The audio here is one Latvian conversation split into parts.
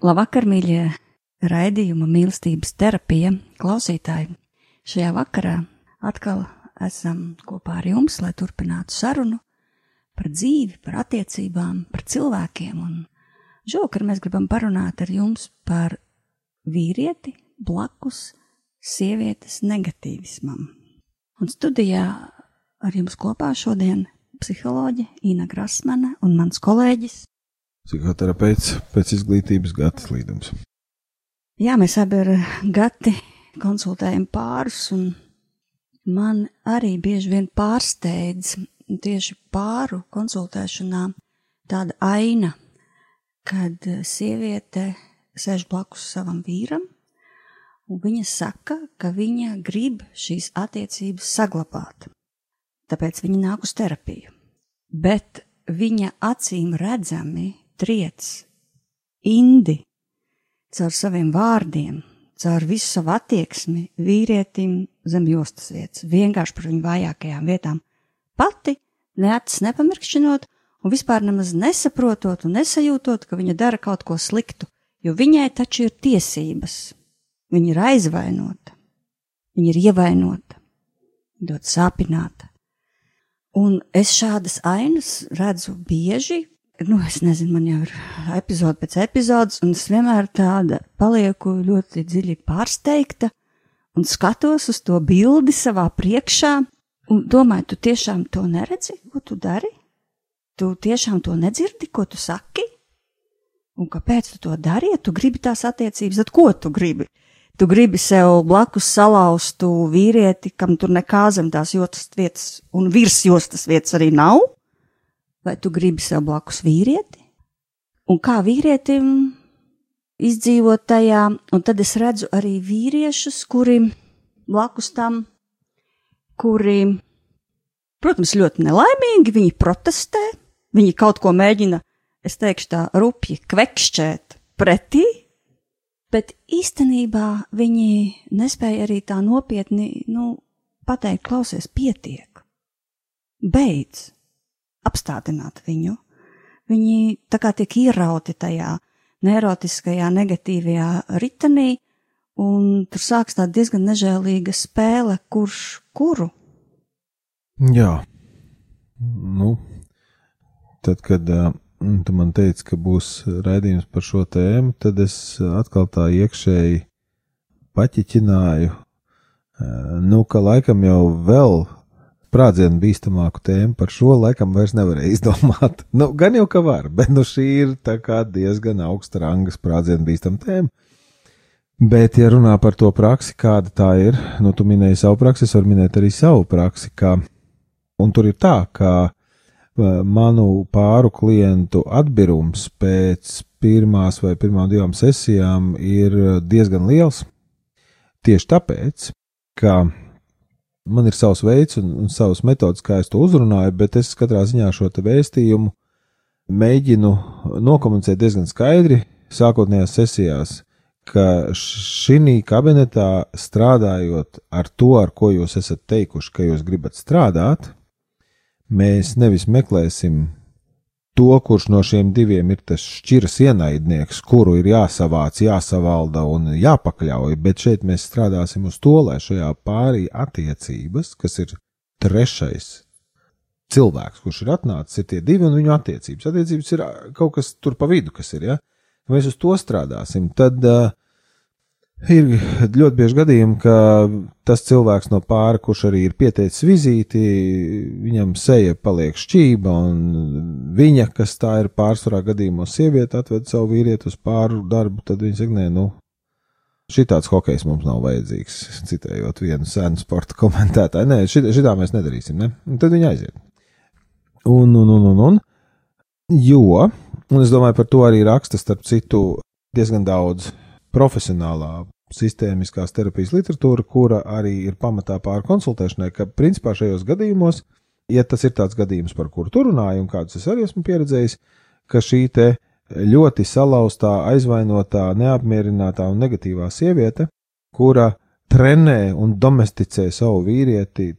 Labvakar, mīļie raidījuma mīlestības terapija klausītāji! Šajā vakarā atkal esam kopā ar jums, lai turpinātu sarunu par dzīvi, par attiecībām, par cilvēkiem. Un šovakar mēs gribam parunāt ar jums par vīrieti blakus sievietes negatīvismam. Un studijā ar jums kopā šodien psiholoģe Ina Grasmane un mans kolēģis psihoterapeits pēc izglītības Gatis Līdums. Jā, mēs abi ar Gati konsultējam pārus, un man arī bieži vien pārsteidz tieši pāru konsultēšanā tāda aina, kad sieviete sēž blakus savam vīram, un viņa saka, ka viņa grib šīs attiecības saglabāt. Tāpēc viņa nāk uz terapiju. Bet viņa acīm redzami triec, indi caur saviem vārdiem, caur visu savu attieksmi vīrietim zem jostas vietas, vienkārši par viņu vājākajām vietām, pati neacis nepamirkšķinot un vispār nemaz nesaprotot un nesajūtot, ka viņa dara kaut ko sliktu, jo viņai taču ir tiesības. Viņa ir aizvainota, viņa ir ievainota, ļoti sāpināta. Un es šādas ainas redzu bieži, nu, es nezinu, man jau ir epizode pēc epizodes, un es vienmēr tāda palieku ļoti dziļi pārsteigta un skatos uz to bildi savā priekšā un domāju, tu tiešām to neredzi, ko tu dari? Tu tiešām to nedzirdi, ko tu saki? Un kāpēc tu to dari, ja tu gribi tās attiecības, tad ko tu gribi? Tu gribi sev blakus salauztu vīrieti, kam tur nekā zem tās jostas vietas un virs jostas vietas arī nav? Vai tu gribi sev blakus vīrieti, un kā vīrietim izdzīvot tajā, un tad es redzu arī vīriešus, kuri blakus tam, kuri, protams, ļoti nelaimīgi, viņi protestē, viņi kaut ko mēģina, es teikšu tā, rupji kvekšķēt pretī, bet īstenībā viņi nespēja arī tā nopietni, nu, pateikt, klausies, pietiek. Beidz, apstādināt viņu. Viņi tā kā tiek ierauti tajā neirotiskajā, negatīvajā ritenī, un tur sāks tā diezgan nežēlīga spēle, kurš kuru. Jā, nu, tad, kad uh, tu man teici, ka būs raidījums par šo tēmu, tad es atkal tā iekšēji paķiķināju, uh, nu, ka laikam jau vēl sprādzienu bīstamāku tēmu par šo laikam vairs nevarēja izdomāt. Nu, gan jau ka var, bet nu šī ir diezgan augsta ranga sprādzienu bīstama tēma. Bet, ja runā par to praksi, kāda tā ir, nu, tu minēji savu praksi, es varu minēt arī savu praksi, kā, un tur ir tā, ka manu pāru klientu atbirums pēc pirmās vai pirmām divām sesijām ir diezgan liels. Tieši tāpēc, ka man ir savs veids un, un savas metodas, kā es to uzrunāju, bet es katrā ziņā šo vēstījumu mēģinu nokomunicēt diezgan skaidri sākotnējās sesijās, ka šī kabinetā strādājot ar to, ar ko jūs esat teikuši, ka jūs gribat strādāt, mēs nevis meklēsim to, kurš no šiem diviem ir tas šķiras ienaidnieks, kuru ir jāsavāc, jāsavalda un jāpakļauj, bet šeit mēs strādāsim uz to, lai šajā pārī attiecības, kas ir trešais cilvēks, kurš ir atnācis, ir tie divi un viņu attiecības. Attiecības ir kaut kas tur pa vidu, kas ir, ja? Mēs uz to strādāsim, tad uh, ir ļoti bieži gadījumi, ka tas cilvēks no pāra, kurš arī ir pieteicis vizīti, viņam seja paliek šķība, un viņa, kas tā ir pārsvarā gadījumos, sieviete atved savu vīrieti uz pāru darbu, tad viņa saka, nē, nu, šitāds hokejs mums nav vajadzīgs, citējot vienu senu sporta komentētāju. Nē, šitā, šitā mēs nedarīsim, ne? Un tad viņa aiziet. Un, un, un, un, un, jo, un es domāju, par to arī raksta, starp citu, diezgan daudz profesionālā sistēmiskās terapijas literatūra, kura arī ir pamatā pār konsultēšanai, ka principā šajos gadījumos, ja tas ir tāds gadījums, par kuru tur runāju, un kādus es arī esmu pieredzējis, ka šī te ļoti salauztā, aizvainotā, neapmierinātā un negatīvā sieviete, kura trenē un domesticē savu vīrieti,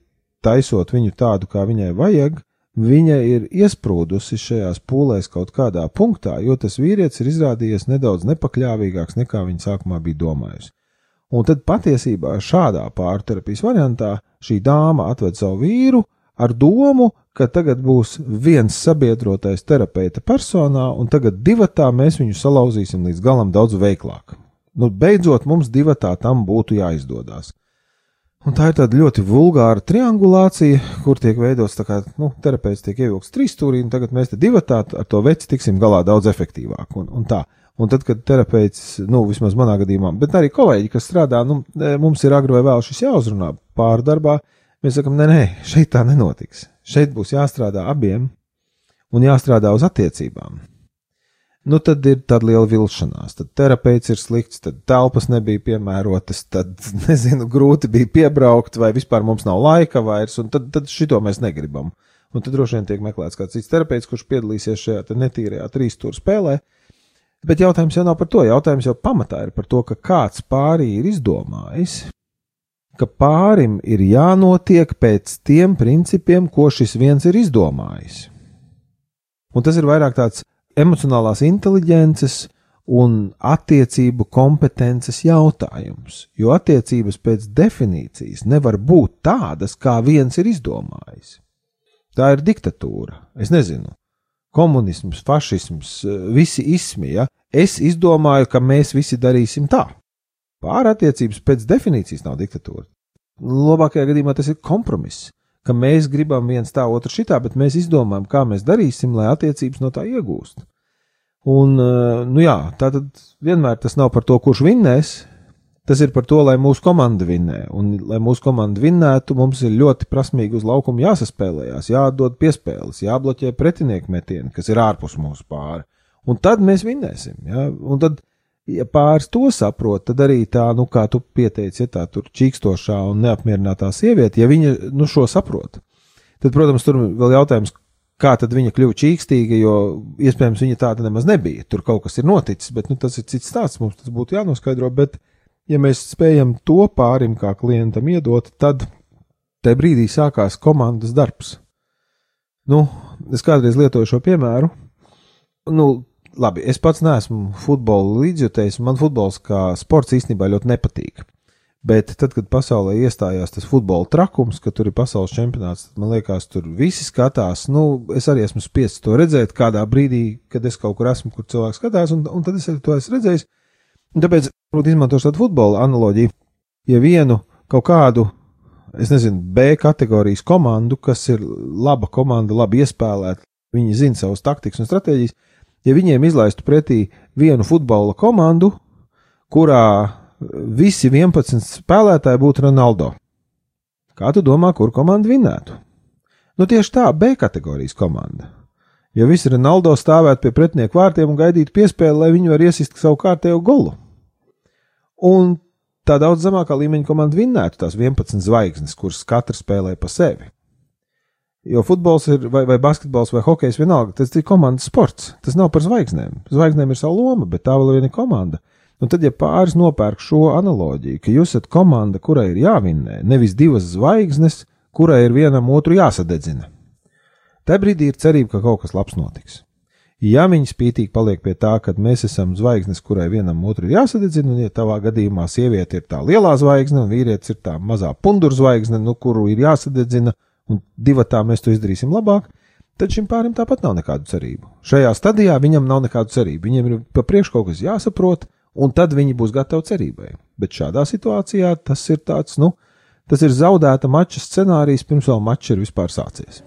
taisot viņu tādu, kā viņai vajag, viņa ir iesprūdusi šajās pūlēs kaut kādā punktā, jo tas vīrietis ir izrādījies nedaudz nepakļāvīgāks nekā viņa sākumā bija domājusi. Un tad patiesībā šādā pārterapijas variantā šī dāma atved savu vīru ar domu, ka tagad būs viens sabiedrotais terapeita personā, un tagad divatā mēs viņu salauzīsim līdz galam daudz veiklāk. Nu, beidzot, mums divatā tam būtu jāizdodas. Un tā ir tāda ļoti vulgāra triangulācija, kur tiek veidots tā kā nu, terapeits tiek ievilkts trīs stūrī, un tagad mēs te divatā ar to veci tiksim galā daudz efektīvāk. Un, un tā. Un tad, kad terapeits, nu, vismaz manā gadījumā, bet arī kolēģi, kas strādā, nu, e, mums ir agri vai vēl šis jāuzrunā pārdarbā, mēs sakam, nē, nē, šeit tā nenotiks. Šeit būs jāstrādā abiem un jāstrādā uz attiecībām nu tad ir tāda liela vilšanās. Tad terapeits ir slikts, tad telpas nebija piemērotas, tad, nezinu, grūti bija piebraukt, vai vispār mums nav laika vairs, un tad, tad šito mēs negribam. Un tad droši vien tiek meklēts kāds cits terapeits, kurš piedalīsies šajā netīrajā trīs stūra spēlē. Bet jautājums jau nav par to. Jautājums jau pamatā ir par to, ka kāds pārī ir izdomājis, ka pārim ir jānotiek pēc tiem principiem, ko šis viens ir izdomājis. Un tas ir vairāk tāds emocionālās inteliģences un attiecību kompetences jautājums, jo attiecības pēc definīcijas nevar būt tādas, kā viens ir izdomājis. Tā ir diktatūra, es nezinu, komunisms, fašisms, visi ismi, ja es izdomāju, ka mēs visi darīsim tā. Pārattiecības pēc definīcijas nav diktatūra. Labākajā gadījumā tas ir kompromiss ka mēs gribam viens tā, otru šitā, bet mēs izdomājam, kā mēs darīsim, lai attiecības no tā iegūst. Un, eh, nu jā, tā tad vienmēr tas nav par to, kurš vinnēs. Tas ir par to, lai mūsu komanda vinnē. Un, lai mūsu komanda vinnētu, mums ir ļoti prasmīgi uz laukuma jāsaspēlējās, jādod piespēles, jābloķē pretinieku metieni, kas ir ārpus mūsu pāri. Un tad mēs vinnēsim. Ja? Un tad, ja pāris to saprot, tad arī tā, nu, kā tu pieteici, ja tā tur čīkstošā un neapmierinātā sieviete, ja viņa nu, šo saprot, tad, protams, tur vēl jautājums, kā tad viņa kļuva čīkstīga, jo iespējams viņa tāda nemaz nebija. Tur kaut kas ir noticis, bet nu, tas ir cits stāsts, mums tas būtu jānoskaidro. Bet, ja mēs spējam to pārim kā klientam iedot, tad tajā brīdī sākās komandas darbs. Nu, es kādreiz lietoju šo piemēru. Nu, labi, es pats neesmu futbola līdzjutējs, man futbols kā sports īstenībā ļoti nepatīk. Bet tad, kad pasaulē iestājās tas futbola trakums, ka tur ir pasaules čempionāts, tad man liekas, tur visi skatās. Nu, es arī esmu spiests to redzēt kādā brīdī, kad es kaut kur esmu, kur cilvēks skatās, un, un tad es to esmu redzējis. Un tāpēc, varbūt izmantošu tādu futbola analoģiju. Ja vienu kaut kādu, es nezinu, B kategorijas komandu, kas ir laba komanda, labi iespēlēta, viņi zina savus taktikas un stratēģijas, ja viņiem izlaistu pretī vienu futbola komandu, kurā visi 11 spēlētāji būtu Ronaldo. Kā tu domā, kur komanda vinnētu? Nu, tieši tā, B kategorijas komanda. Jo visi Ronaldo stāvētu pie pretinieku vārtiem un gaidītu piespēli, lai viņi var iesist savu kārtējo golu. Un tā daudz zemākā līmeņa komanda vinnētu tās 11 zvaigznes, kuras katra spēlē pa sevi. Jo futbols ir, vai, vai basketbols, vai hokejs, vienalga, tas ir komandas sports. Tas nav par zvaigznēm. Zvaigznēm ir sava loma, bet tā vēl ir viena komanda. Un tad, ja pāris nopērk šo analoģiju, ka jūs esat komanda, kurai ir jāvinnē, nevis divas zvaigznes, kurai ir vienam otru jāsadedzina, tajā brīdī ir cerība, ka kaut kas labs notiks. Ja viņi spītīgi paliek pie tā, ka mēs esam zvaigznes, kurai vienam otru ir jāsadedzina, un ja tavā gadījumā sieviete ir tā lielā zvaigzne, un vīrietis ir tā mazā pundura zvaigzne, nu, kuru ir jāsadedzina, un divatā mēs to izdarīsim labāk, tad šim pārim tāpat nav nekādu cerību. Šajā stadijā viņam nav nekādu cerību. Viņam ir pa priekšu kaut kas jāsaprot, un tad viņi būs gatavi cerībai. Bet šādā situācijā tas ir tāds, nu, tas ir zaudēta mača scenārijs, pirms vēl mačs ir vispār sācies.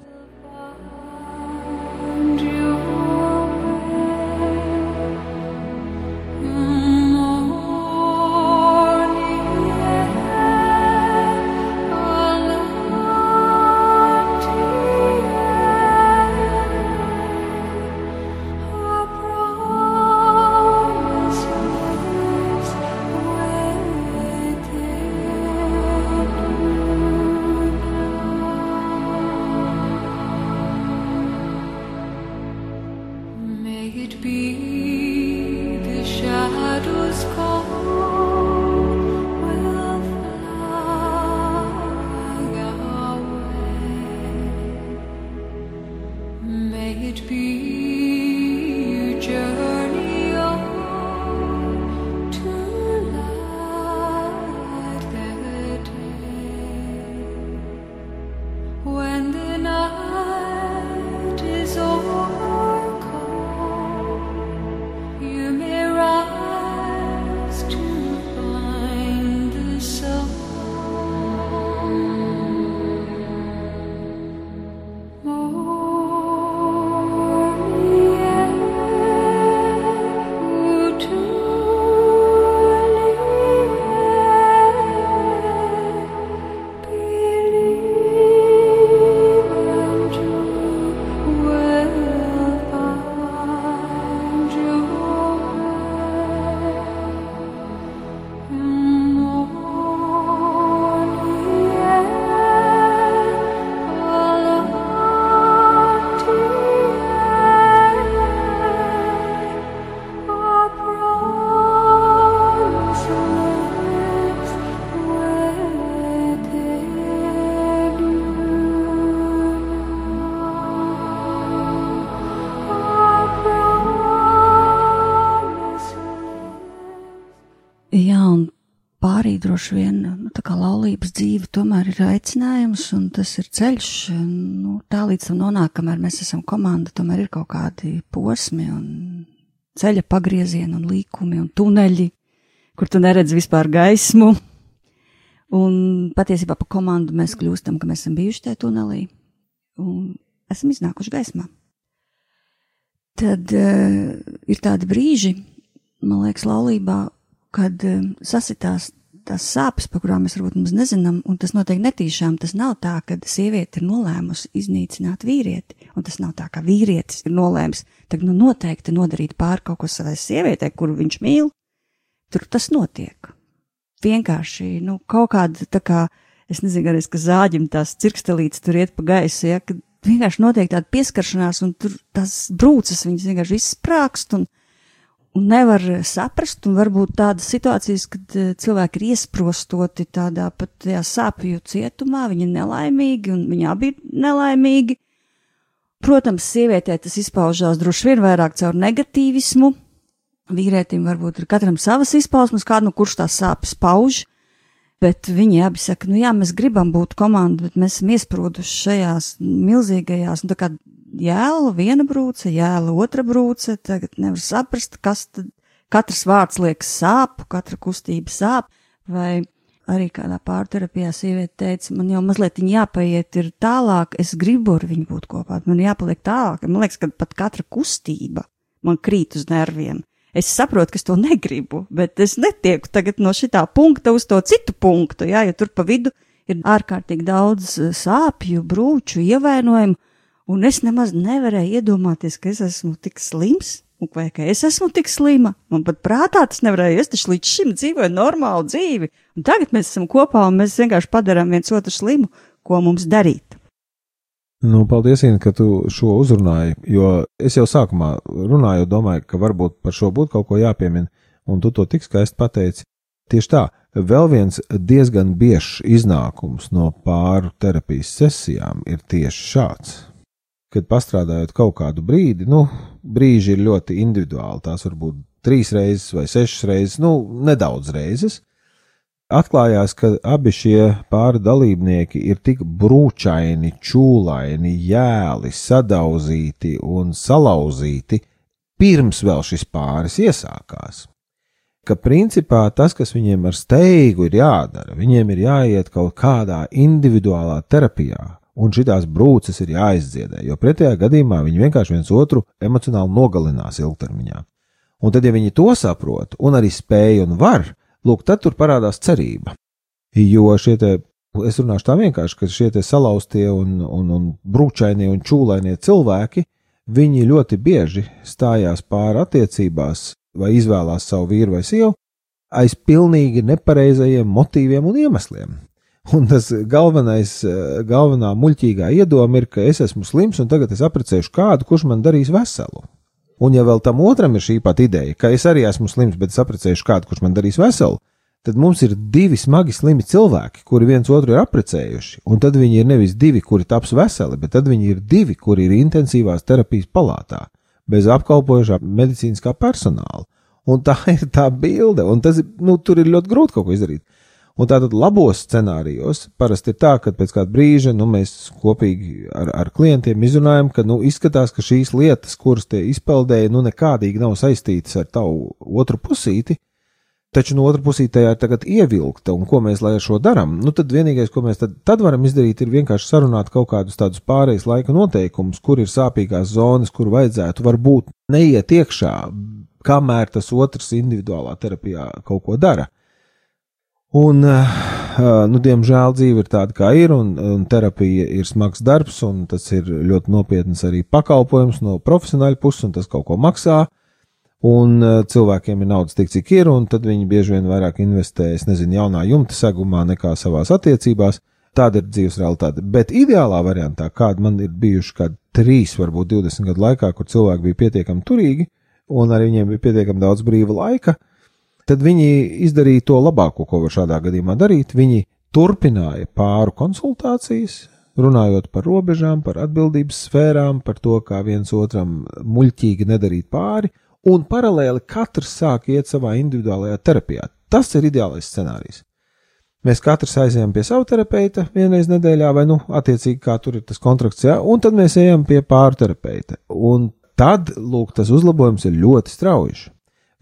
Droši vien nu, laulības dzīve tomēr ir aicinājums, un tas ir ceļš. Nu, tā līdz tam nonāk, kamēr mēs esam komanda, tomēr ir kaut kādi posmi un ceļa pagriezieni un līkumi un tuneļi, kur tu neredz vispār gaismu. Un patiesībā pa komandu mēs kļūstam, ka mēs esam bijuši tajā tunelī un esam iznākuši gaismā. Tad uh, ir tādi brīži, man liekas, laulībā, kad uh, sasitās tās sāpes, par kurām mēs varbūt mums nezinām, un tas notiek netīšām. Tas nav tā, ka sieviete ir nolēmusi iznīcināt vīrieti, un tas nav tā, ka vīrietis ir nolēmis tagad nu noteikti nodarīt pāri kaut ko savai sievietei, kuru viņš mīl. Tur tas notiek. Vienkārši, nu, kaut kāda tā kā, es nezinu, arī, ka zāģim tās cirkstelītes tur iet pa gaisu, ja, kad vienkārši notiek tāda pieskaršanās, un tur tās brūces viņas vienkārši izsprākst, un, un nevar saprast, un varbūt tādas situācijas, kad eh, cilvēki ir iesprostoti tādā pat sāpju cietumā, viņi ir nelaimīgi, un viņi abi ir nelaimīgi. Protams, sievietē tas izpaužās droši vien vairāk caur negatīvismu, vīrietim varbūt ir katram savas izpausmes, kādu no kurš tās sāpes pauž, bet viņi abi saka, nu jā, mēs gribam būt komanda, bet mēs esam iesprūduši šajās milzīgajās, nu tā kā jēla viena brūce, jēla otra brūce, tagad nevar saprast, kas tad, katrs vārds liekas sāp, katra kustība sāp, vai arī kādā pārterapijā sieviete teica, man jau mazliet jāpaiet ir tālāk, es gribu ar viņu būt kopā, man jāpaliek tālāk, man liekas, ka pat katra kustība man krīt uz nerviem. Es saprotu, ka es to negribu, bet es netieku tagad no šitā punkta uz to citu punktu, jā, jo tur pa vidu ir ārkārtīgi daudz eh, sāpju, brūču, ievainojumu, un es nemaz nevarēju iedomāties, ka es esmu tik slims, vai ka es esmu tik slima. Man pat prātā tas nevarēja, es taču līdz šim dzīvoju normālu dzīvi, un tagad mēs esam kopā, un mēs vienkārši padarām viens otru slimu, ko mums darīt. Nu, paldies, Inna, ka tu šo uzrunāji, jo es jau sākumā runāju, domāju, ka varbūt par šo būtu kaut ko jāpiemina, un tu to tik skaisti pateici. Tieši tā, vēl viens diezgan biežs iznākums no pāru terapijas sesijām ir tieši šāds. Kad pastrādājot kaut kādu brīdi, nu, brīži ir ļoti individuāli, tās var būt trīs reizes vai sešas reizes, nu, nedaudz reizes. atklājās, ka abi šie pāri dalībnieki ir tik brūčaini, čūlaini, jēli, sadauzīti un salauzīti, pirms vēl šis pāris iesākās. Ka principā tas, kas viņiem ar steigu ir jādara, viņiem ir jāiet kaut kādā individuālā terapijā, un šīs brūces ir jāizdziedē, jo pretējā gadījumā viņi vienkārši viens otru emocionāli nogalinās ilgtermiņā. Un tad, ja viņi to saprot, un arī spēj un var, lūk, tad tur parādās cerība. Jo šie te, es runāšu tā vienkārši, ka šie salauztie un, un, un brūčainie un čūlainie cilvēki, viņi ļoti bieži stājās pāri attiecībās vai izvēlās savu vīru vai sievu aiz pilnīgi nepareizajiem motīviem un iemesliem. Un tas galvenais, galvenā muļķīgā iedoma ir, ka es esmu slims un tagad es apprecēšu kādu, kurš man darīs veselu. Un ja vēl tam otram ir šī pat ideja, ka es arī esmu slims, bet es apprecēšu kādu, kurš man darīs veselu, tad mums ir divi smagi slimi cilvēki, kuri viens otru ir apprecējuši. Un tad viņi ir nevis divi, kuri taps veseli, bet tad viņi ir divi, kuri ir intensīvās terapijas palātā, bez apkalpojošā medicīniskā personāla. Un tā ir tā bilde, un tas, nu, tur ir ļoti grūti kaut ko izdarīt. Un tātad labos scenārijos parasti ir tā, ka pēc kāda brīža nu, mēs kopīgi ar, ar klientiem izrunājam, ka nu, izskatās, ka šīs lietas, kuras tie izpeldēja, nu nekādīgi nav saistītas ar tavu otru pusīti, taču no otras puses tā ir tagad ievilkta, un ko mēs lai ar šo darām? Nu, tad vienīgais, ko mēs tad, tad varam izdarīt, ir vienkārši sarunāt kaut kādus tādus pārejas laika noteikumus, kur ir sāpīgās zonas, kur vajadzētu varbūt neiet iekšā, kamēr tas otrs individuālā terapijā kaut ko dara. Un, nu, diemžēl dzīve ir tāda, kā ir, un, un terapija ir smags darbs, un tas ir ļoti nopietns arī pakalpojums no profesionāļa puses, un tas kaut ko maksā. Un cilvēkiem ir naudas tik, cik ir, un tad viņi bieži vien vairāk investē, es nezinu, jaunā jumta segumā nekā savās attiecībās. Tāda ir dzīves realitāte. Bet ideālā variantā, kāda man ir bijuši kādi trīs, varbūt 20 gadu laikā, kur cilvēki bija pietiekami turīgi, un arī viņiem bija pietiekami daudz brīva laika, uh, tad viņi izdarīja to labāko, ko var šādā gadījumā darīt. Viņi turpināja pāru konsultācijas, runājot par robežām, par atbildības sfērām, par to, kā viens otram muļķīgi nedarīt pāri, un paralēli katrs sāk iet savā individuālajā terapijā. Tas ir ideālais scenārijs. Mēs katrs aizējām pie sava terapeita vienreiz nedēļā, vai, nu, attiecīgi, kā tur ir tas kontrakts, jā, un tad mēs ejam pie pārterapeita. Un tad, lūk, tas uzlabojums ir ļoti strauji.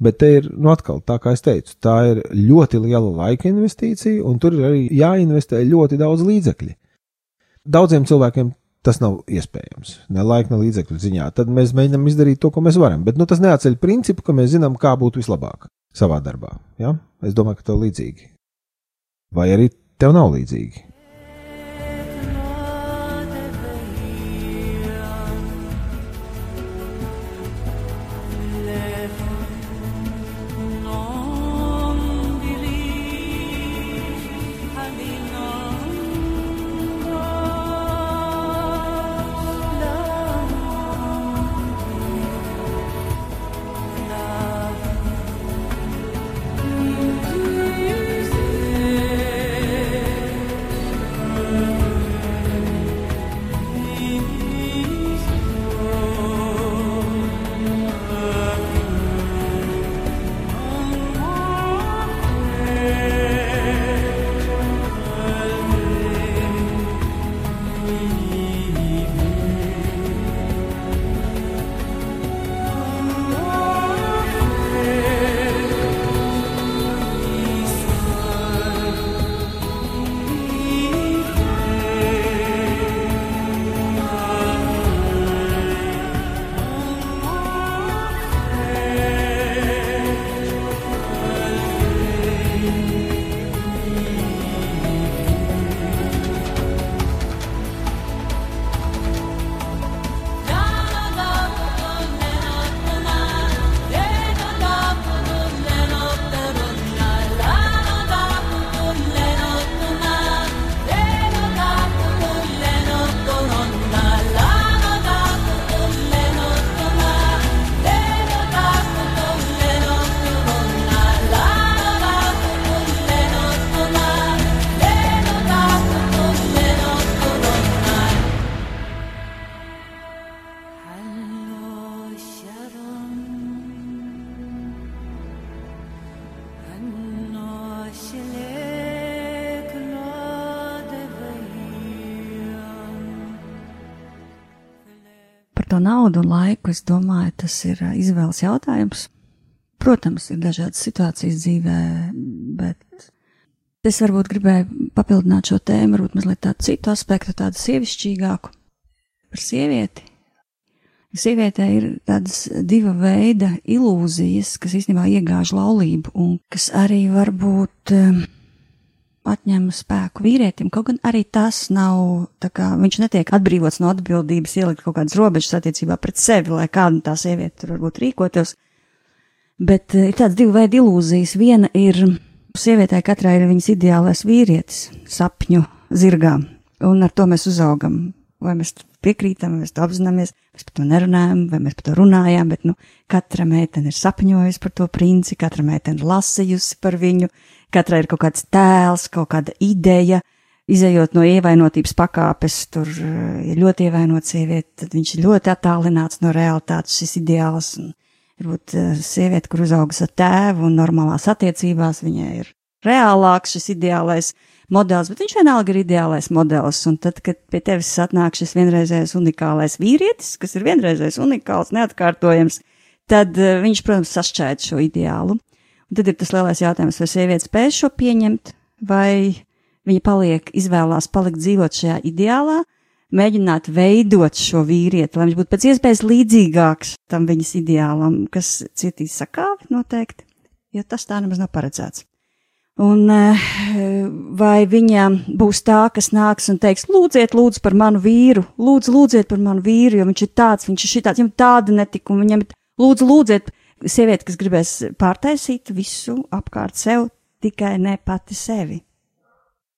Bet te ir, nu, atkal, tā kā es teicu, tā ir ļoti liela laika investīcija, un tur ir arī jāinvestē ļoti daudz līdzekļu. Daudziem cilvēkiem tas nav iespējams, ne laika, ne līdzekļu ziņā. Tad mēs mēģinām izdarīt to, ko mēs varam. Bet nu, tas neatceļ principu, ka mēs zinām, kā būt vislabāk savā darbā. Ja? Es domāju, ka tev līdzīgi. Vai arī tev nav līdzīgi? Naudu un laiku, es domāju, tas ir izvēles jautājums. Protams, ir dažādas situācijas dzīvē, bet es varbūt gribēju papildināt šo tēmu, varbūt mazliet tādu citu aspektu, tādu sievišķīgāku par sievieti. Sievietē ir tādas diva veida ilūzijas, kas īstenībā iegāž laulību un kas arī varbūt um, atņem spēku vīrietim, kaut gan arī tas nav, tā kā viņš netiek atbrīvots no atbildības, ielikt kaut kādas robežas attiecībā pret sevi, lai kāda tā sieviete tur varbūt rīkotos. Bet eh, ir tāds divu veidu ilūzijas. Viena ir sievietē katrai ir viņas ideālais vīrietis, sapņu zirgā, un ar to mēs uzaugam. Vai mēs piekrītam, vai mēs to apzināmies, mēs par to nerunājam, vai mēs par to runājam, bet, nu, katra meitene ir sapņojusi par to princi, katra meitene lasījusi par viņu, katrai ir kaut kāds tēls, kaut kāda ideja, izējot no ievainotības pakāpes, tur eh, ir ļoti ievainot sieviete, tad viņš ir ļoti attālināts no realitātes, šis ideāls, varbūt eh, sieviete, kur uzaugas ar tēvu un normālās attiecībās, viņai ir reālāks šis ideālais modelis, bet viņš vienalga ir ideālais modelis. Un tad, kad pie tevis atnāk šis vienreizējais unikālais vīrietis, kas ir vienreizējais unikāls, neatkārtojams, tad uh, viņš, protams, sašķēra šo ideālu. Un tad ir tas lielais jautājums, vai sieviete spēj šo pieņemt, vai viņa paliek, izvēlās palikt dzīvot šajā ideālā, mēģināt veidot šo vīrieti, lai viņš būtu pēc iespējas līdzīgāks tam viņas ideālam, kas cietīs sakāvi noteikti, jo tas tā nemaz nav paredzēts. Un eh, vai viņa būs tā, kas nāks un teiks, lūdziet, lūdzu par manu vīru, lūdzu, lūdziet par manu vīru, jo viņš ir tāds, viņš ir šitāds, viņam tāda netika, un viņam, lūdzu, lūdziet, sieviete, kas gribēs pārtaisīt visu apkārt sev, tikai ne pati sevi.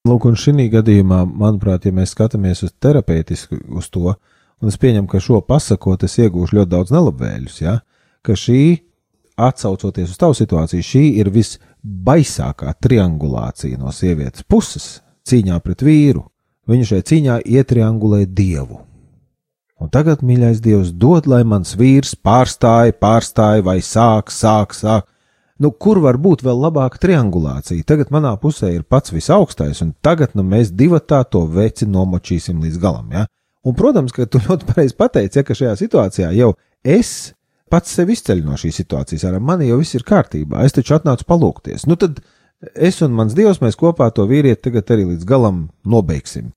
Lūk, un šī gadījumā, manuprāt, ja mēs skatāmies uz terapeitisku uz to, un es pieņemu, ka šo pasakot, es iegūšu ļoti daudz nelabvēļus, ja, ka šī, atsaucoties uz tavu situāciju, šī ir visbaisākā triangulācija no sievietes puses cīņā pret vīru. Viņa šai cīņā ietriangulē dievu. Un tagad, mīļais Dievs, dod, lai mans vīrs pārstāja, pārstāja vai sāk, sāk, sāk. Nu, kur var būt vēl labāka triangulācija? Tagad manā pusē ir pats visaugstais, un tagad nu, mēs divi tā to veci nomočīsim līdz galam. Ja? Un, protams, ka tu ļoti pareizi pateici, ja, ka šajā situācijā jau es pats sevi izceļu no šīs situācijas, ar mani jau viss ir kārtībā. Es taču atnācu palūkties. Nu, tad es un mans dievs, mēs kopā to vīrieti tagad arī līdz galam nobeigsim.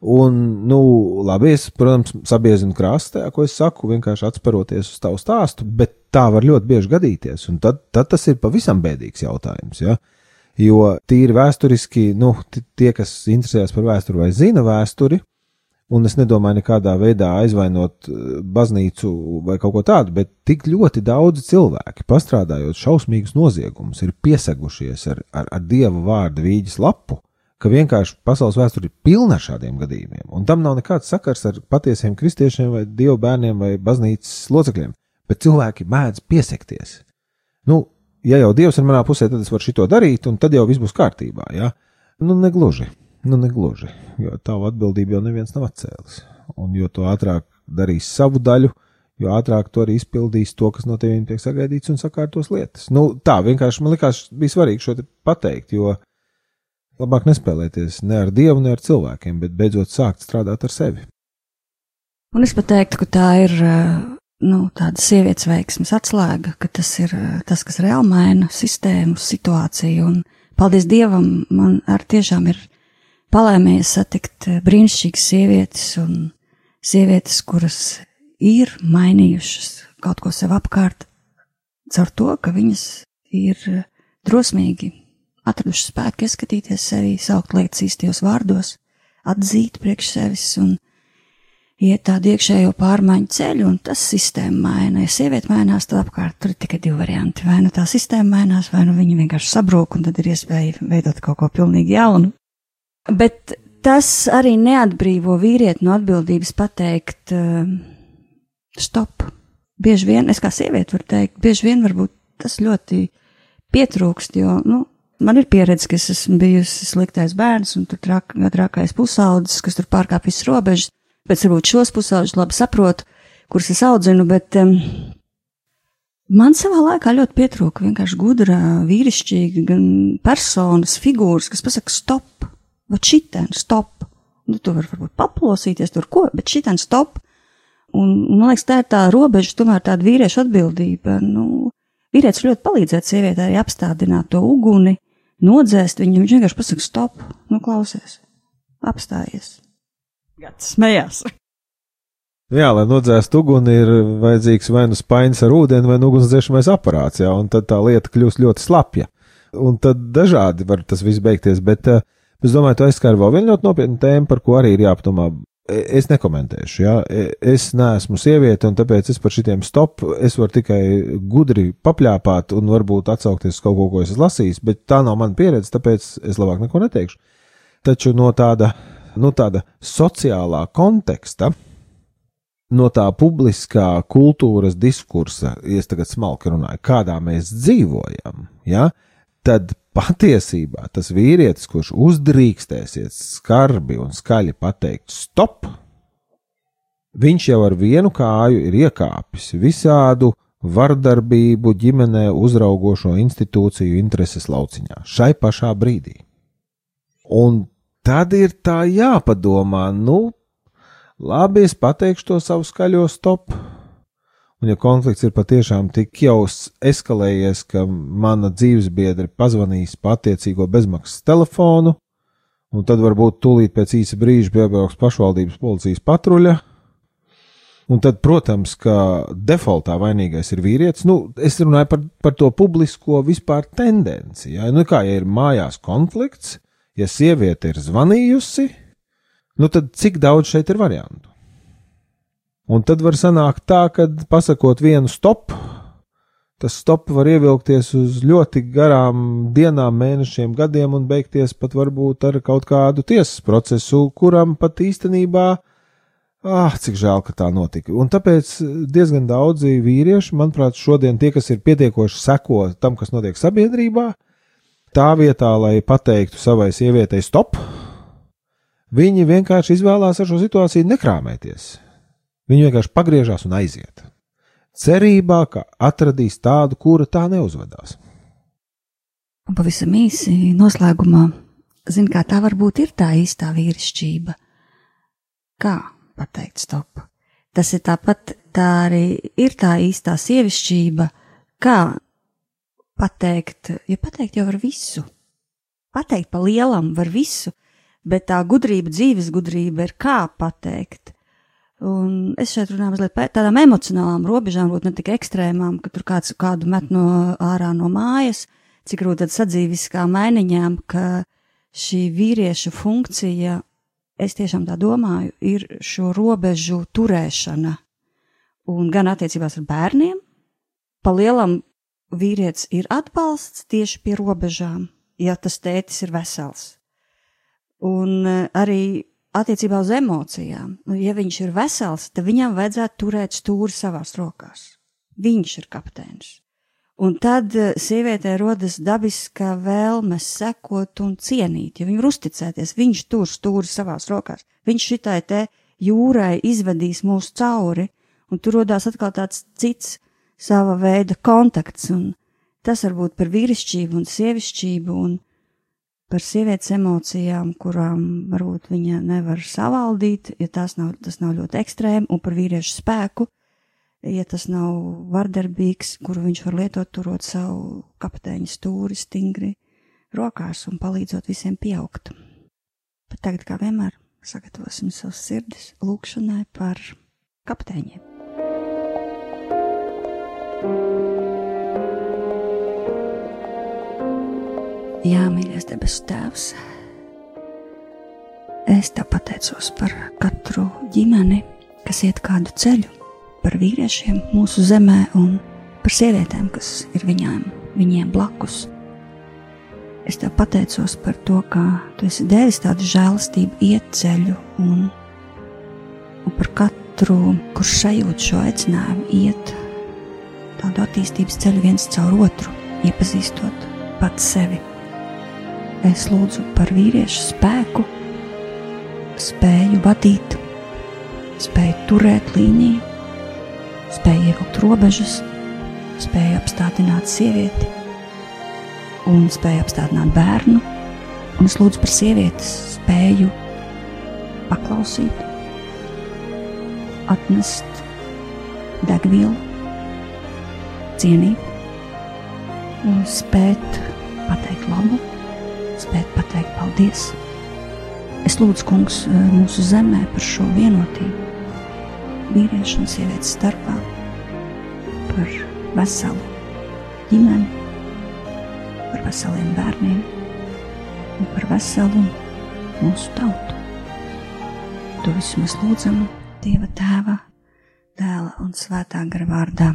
Un, nu, labi, es, protams, sabiezinu krāstā, ko es saku, vienkārši atsperoties uz tavu stāstu, bet tā var ļoti bieži gadīties, un tad, tad tas ir pavisam bēdīgs jautājums, ja? Jo tīri vēsturiski, nu, tie, kas interesējas par vēsturi vai zina vēsturi, un es nedomāju nekādā veidā aizvainot baznīcu vai kaut ko tādu, bet tik ļoti daudzi cilvēki, pastrādājot šausmīgus noziegumus, ir piesagušies ar, ar, ar dieva vārdu vīģis lapu, ka vienkārši pasaules vēsture ir pilna ar šādiem gadījumiem, un tam nav nekāds sakars ar patiesiem kristiešiem vai dievu bērniem vai baznīcas locekļiem, bet cilvēki mēdz piesakties. Nu, ja jau dievs ir manā pusē, tad es varu šito darīt, un tad jau viss būs kārtībā? Ja? Nu, negluži. Nu, negluži, jo tavu atbildību jau neviens nav atcēlis. Un jo ātrāk darīsi savu daļu, jo ātrāk tu arī izpildīsi to, kas no tevis tiek sagaidīts un sakārtos lietas. Nu, tā vienkārši man likās, bija svarīgi šo pateikt, jo labāk nespēlēties ne ar dievu, ne ar cilvēkiem, bet beidzot sākt strādāt ar sevi. Un es pat teiktu, ka tā ir nu, tāda sievietes veiksmes atslēga, ka tas ir tas, kas reāli maina sistēmu, situāciju. Un, paldies Dievam, man ar tiešām ir palēmējies satikt brīnišķīgas sievietes un sievietes, kuras ir mainījušas kaut ko sev apkārt, caur to, ka viņas ir drosmīgi atradušas spēku ieskatīties sevi, saukt lietas īstajos vārdos, atzīt priekš sevis un iet tādu iekšējo pārmaiņu ceļu, un tas sistēma maina. Ja sieviete mainās, tad apkārt tur ir tikai divi varianti. Vai nu tā sistēma mainās, vai nu viņa vienkārši sabrūk, un tad ir iespēja veidot kaut ko pilnīgi jaunu. Bet tas arī neatbrīvo vīrieti no atbildības pateikt, uh, stop. Bieži vien, es kā sieviete varu teikt, bieži vien varbūt tas ļoti pietrūkst, jo, nu, man ir pieredze, ka es esmu bijusi sliktais bērns un tur trak, trakais pusaudzis, kas tur pārkāpj visas robežas, bet varbūt šos pusaudzis labi saprotu, kurus es audzinu, bet um, man savā laikā ļoti pietrūka vienkārši gudra, vīrišķīga, gan personas, figūras, kas pasaka stop bet šitien stop. Nu, tu vari varbūt paplosīties tur, ko, bet šitien stop. un, man liekas, tā ir tā robeža, tomēr tāda vīrieša atbildība. Nu, vīrietis ļoti palīdzēt sievietē arī apstādināt to uguni, nodzēst viņu. Viņš vienkārši pasaka, stop, nu klausies, apstājies. Gats smējās. Jā, lai nodzēstu uguni, ir vajadzīgs vai nu spainis ar ūdeni, vai nu ugunsdzēsmais aparāts, jā, un tad tā lieta kļūst ļoti slapja. Un tad dažādi var tas viss beigties, bet uh, es domāju, tu aizskāri vēl vienu ļoti nopietnu tēmu, par ko arī ir jāpadomā. E- Es nekomentēšu, jā, E- es neesmu sieviete, un tāpēc es par šitiem stop, es varu tikai gudri papļāpāt un varbūt atsaukties uz kaut ko, ko es esmu lasījis, bet tā nav mana pieredze, tāpēc es labāk neko neteikšu. Taču no tāda, nu, tāda sociālā konteksta, no tā publiskā kultūras diskursa, ja es tagad smalki runāju, kādā mēs dzīvojam, ja, tad patiesībā tas vīrietis, kurš uzdrīkstēsies skarbi un skaļi pateikt stop, viņš jau ar vienu kāju ir iekāpis visādu vardarbību ģimenē uzraugošo institūciju intereses lauciņā šai pašā brīdī. Un tad ir tā jāpadomā, nu, labi, es pateikšu to savu skaļo stop. Un, ja konflikts ir patiešām tik jau eskalējies, ka mana dzīvesbiedra pazvanīs pa attiecīgo bezmaksas telefonu, un tad varbūt tūlīt pēc īsa brīža piebrauks pašvaldības policijas patruļa. Un tad, protams, ka defaultā vainīgais ir vīrietis. Nu, es runāju par, par to publisko vispār tendenci. Ja? Nu, kā ja ir mājās konflikts, ja sieviete ir zvanījusi, nu tad cik daudz šeit ir variantu? Un tad var sanākt tā, ka pasakot vienu stop, tas stop var ievilkties uz ļoti garām dienām, mēnešiem, gadiem un beigties pat varbūt ar kaut kādu tiesas procesu, kuram pat īstenībā, ah, cik žēl, ka tā notika. Un tāpēc diezgan daudzi vīrieši, manuprāt, šodien tie, kas ir pietiekoši seko tam, kas notiek sabiedrībā, tā vietā, lai pateiktu savai sievietei stop, viņi vienkārši izvēlās ar šo situāciju nekrāmēties. Viņi vienkārši pagriežās un aiziet. Cerībā, ka atradīs tādu, kura tā neuzvedās. Un pavisam īsi noslēgumā, zin, kā tā varbūt ir tā īstā vīrišķība. Kā pateikt stop? Tas ir tāpat, tā arī ir tā īstā sievišķība, kā pateikt, jo pateikt jau var visu. Pateikt pa lielam var visu, bet tā gudrība, dzīves gudrība ir kā pateikt. Un es šeit runāju mazliet par tādām emocionālām robežām, varbūt ne tik ekstrēmām, ka tur kāds kādu met no ārā no mājas, cik rūt tad sadzīviskā mainiņām, ka šī vīrieša funkcija, es tiešām tā domāju, ir šo robežu turēšana. Un gan attiecībās ar bērniem, pa lielam vīrietis ir atbalsts tieši pie robežām, ja tas tētis ir vesels. Un eh, arī attiecībā uz emocijām. Nu, ja viņš ir vesels, tad viņam vajadzētu turēt stūri savās rokās. Viņš ir kapteinis. Un tad eh, sievietē rodas dabiska vēlme sekot un cienīt, jo viņa var uzticēties. Viņš tur stūri savās rokās. Viņš šitai te jūrai izvedīs mūs cauri, un tur rodās atkal tāds cits sava veida kontakts. Un tas var būt par vīrišķību un sievišķību un par sievietes emocijām, kurām varbūt viņa nevar savaldīt, ja tās nav, tas nav ļoti ekstrēmi, un par vīriešu spēku, ja tas nav vardarbīgs, kuru viņš var lietot, turot savu kapteiņa stūri stingri rokās un palīdzot visiem pieaugt. Bet tagad, kā vienmēr, sagatavosim savus sirdis lūkšanai par kapteiņiem. Jā, mīļais debesu Tēvs, es te pateicos par katru ģimeni, kas iet kādu ceļu, par vīriešiem mūsu zemē un par sievietēm, kas ir viņām, viņiem blakus. Es tev pateicos par to, ka tu esi devis tādu žēlastību, iet ceļu un, un par katru, kurš sajūt šo aicinājumu, iet tādu attīstības ceļu viens caur otru, iepazīstot pats sevi. Es lūdzu par vīriešu spēku, spēju vadīt, spēju turēt līniju, spēju ievilkt robežas, spēju apstādināt sievieti. Un spēju apstādināt bērnu. Un es lūdzu par sievietes spēju paklausīt, atnest degvielu, cienīt, un spēt pateikt labu, spēt pateikt paldies. Es lūdzu, Kungs, mūsu zemē par šo vienotību, vīriešu un sievietes starpā, par veselu ģimeni, par veseliem bērniem un par veselu mūsu tautu. To visu mēs lūdzam Dieva tēva, dēla un svētā gara vārdā.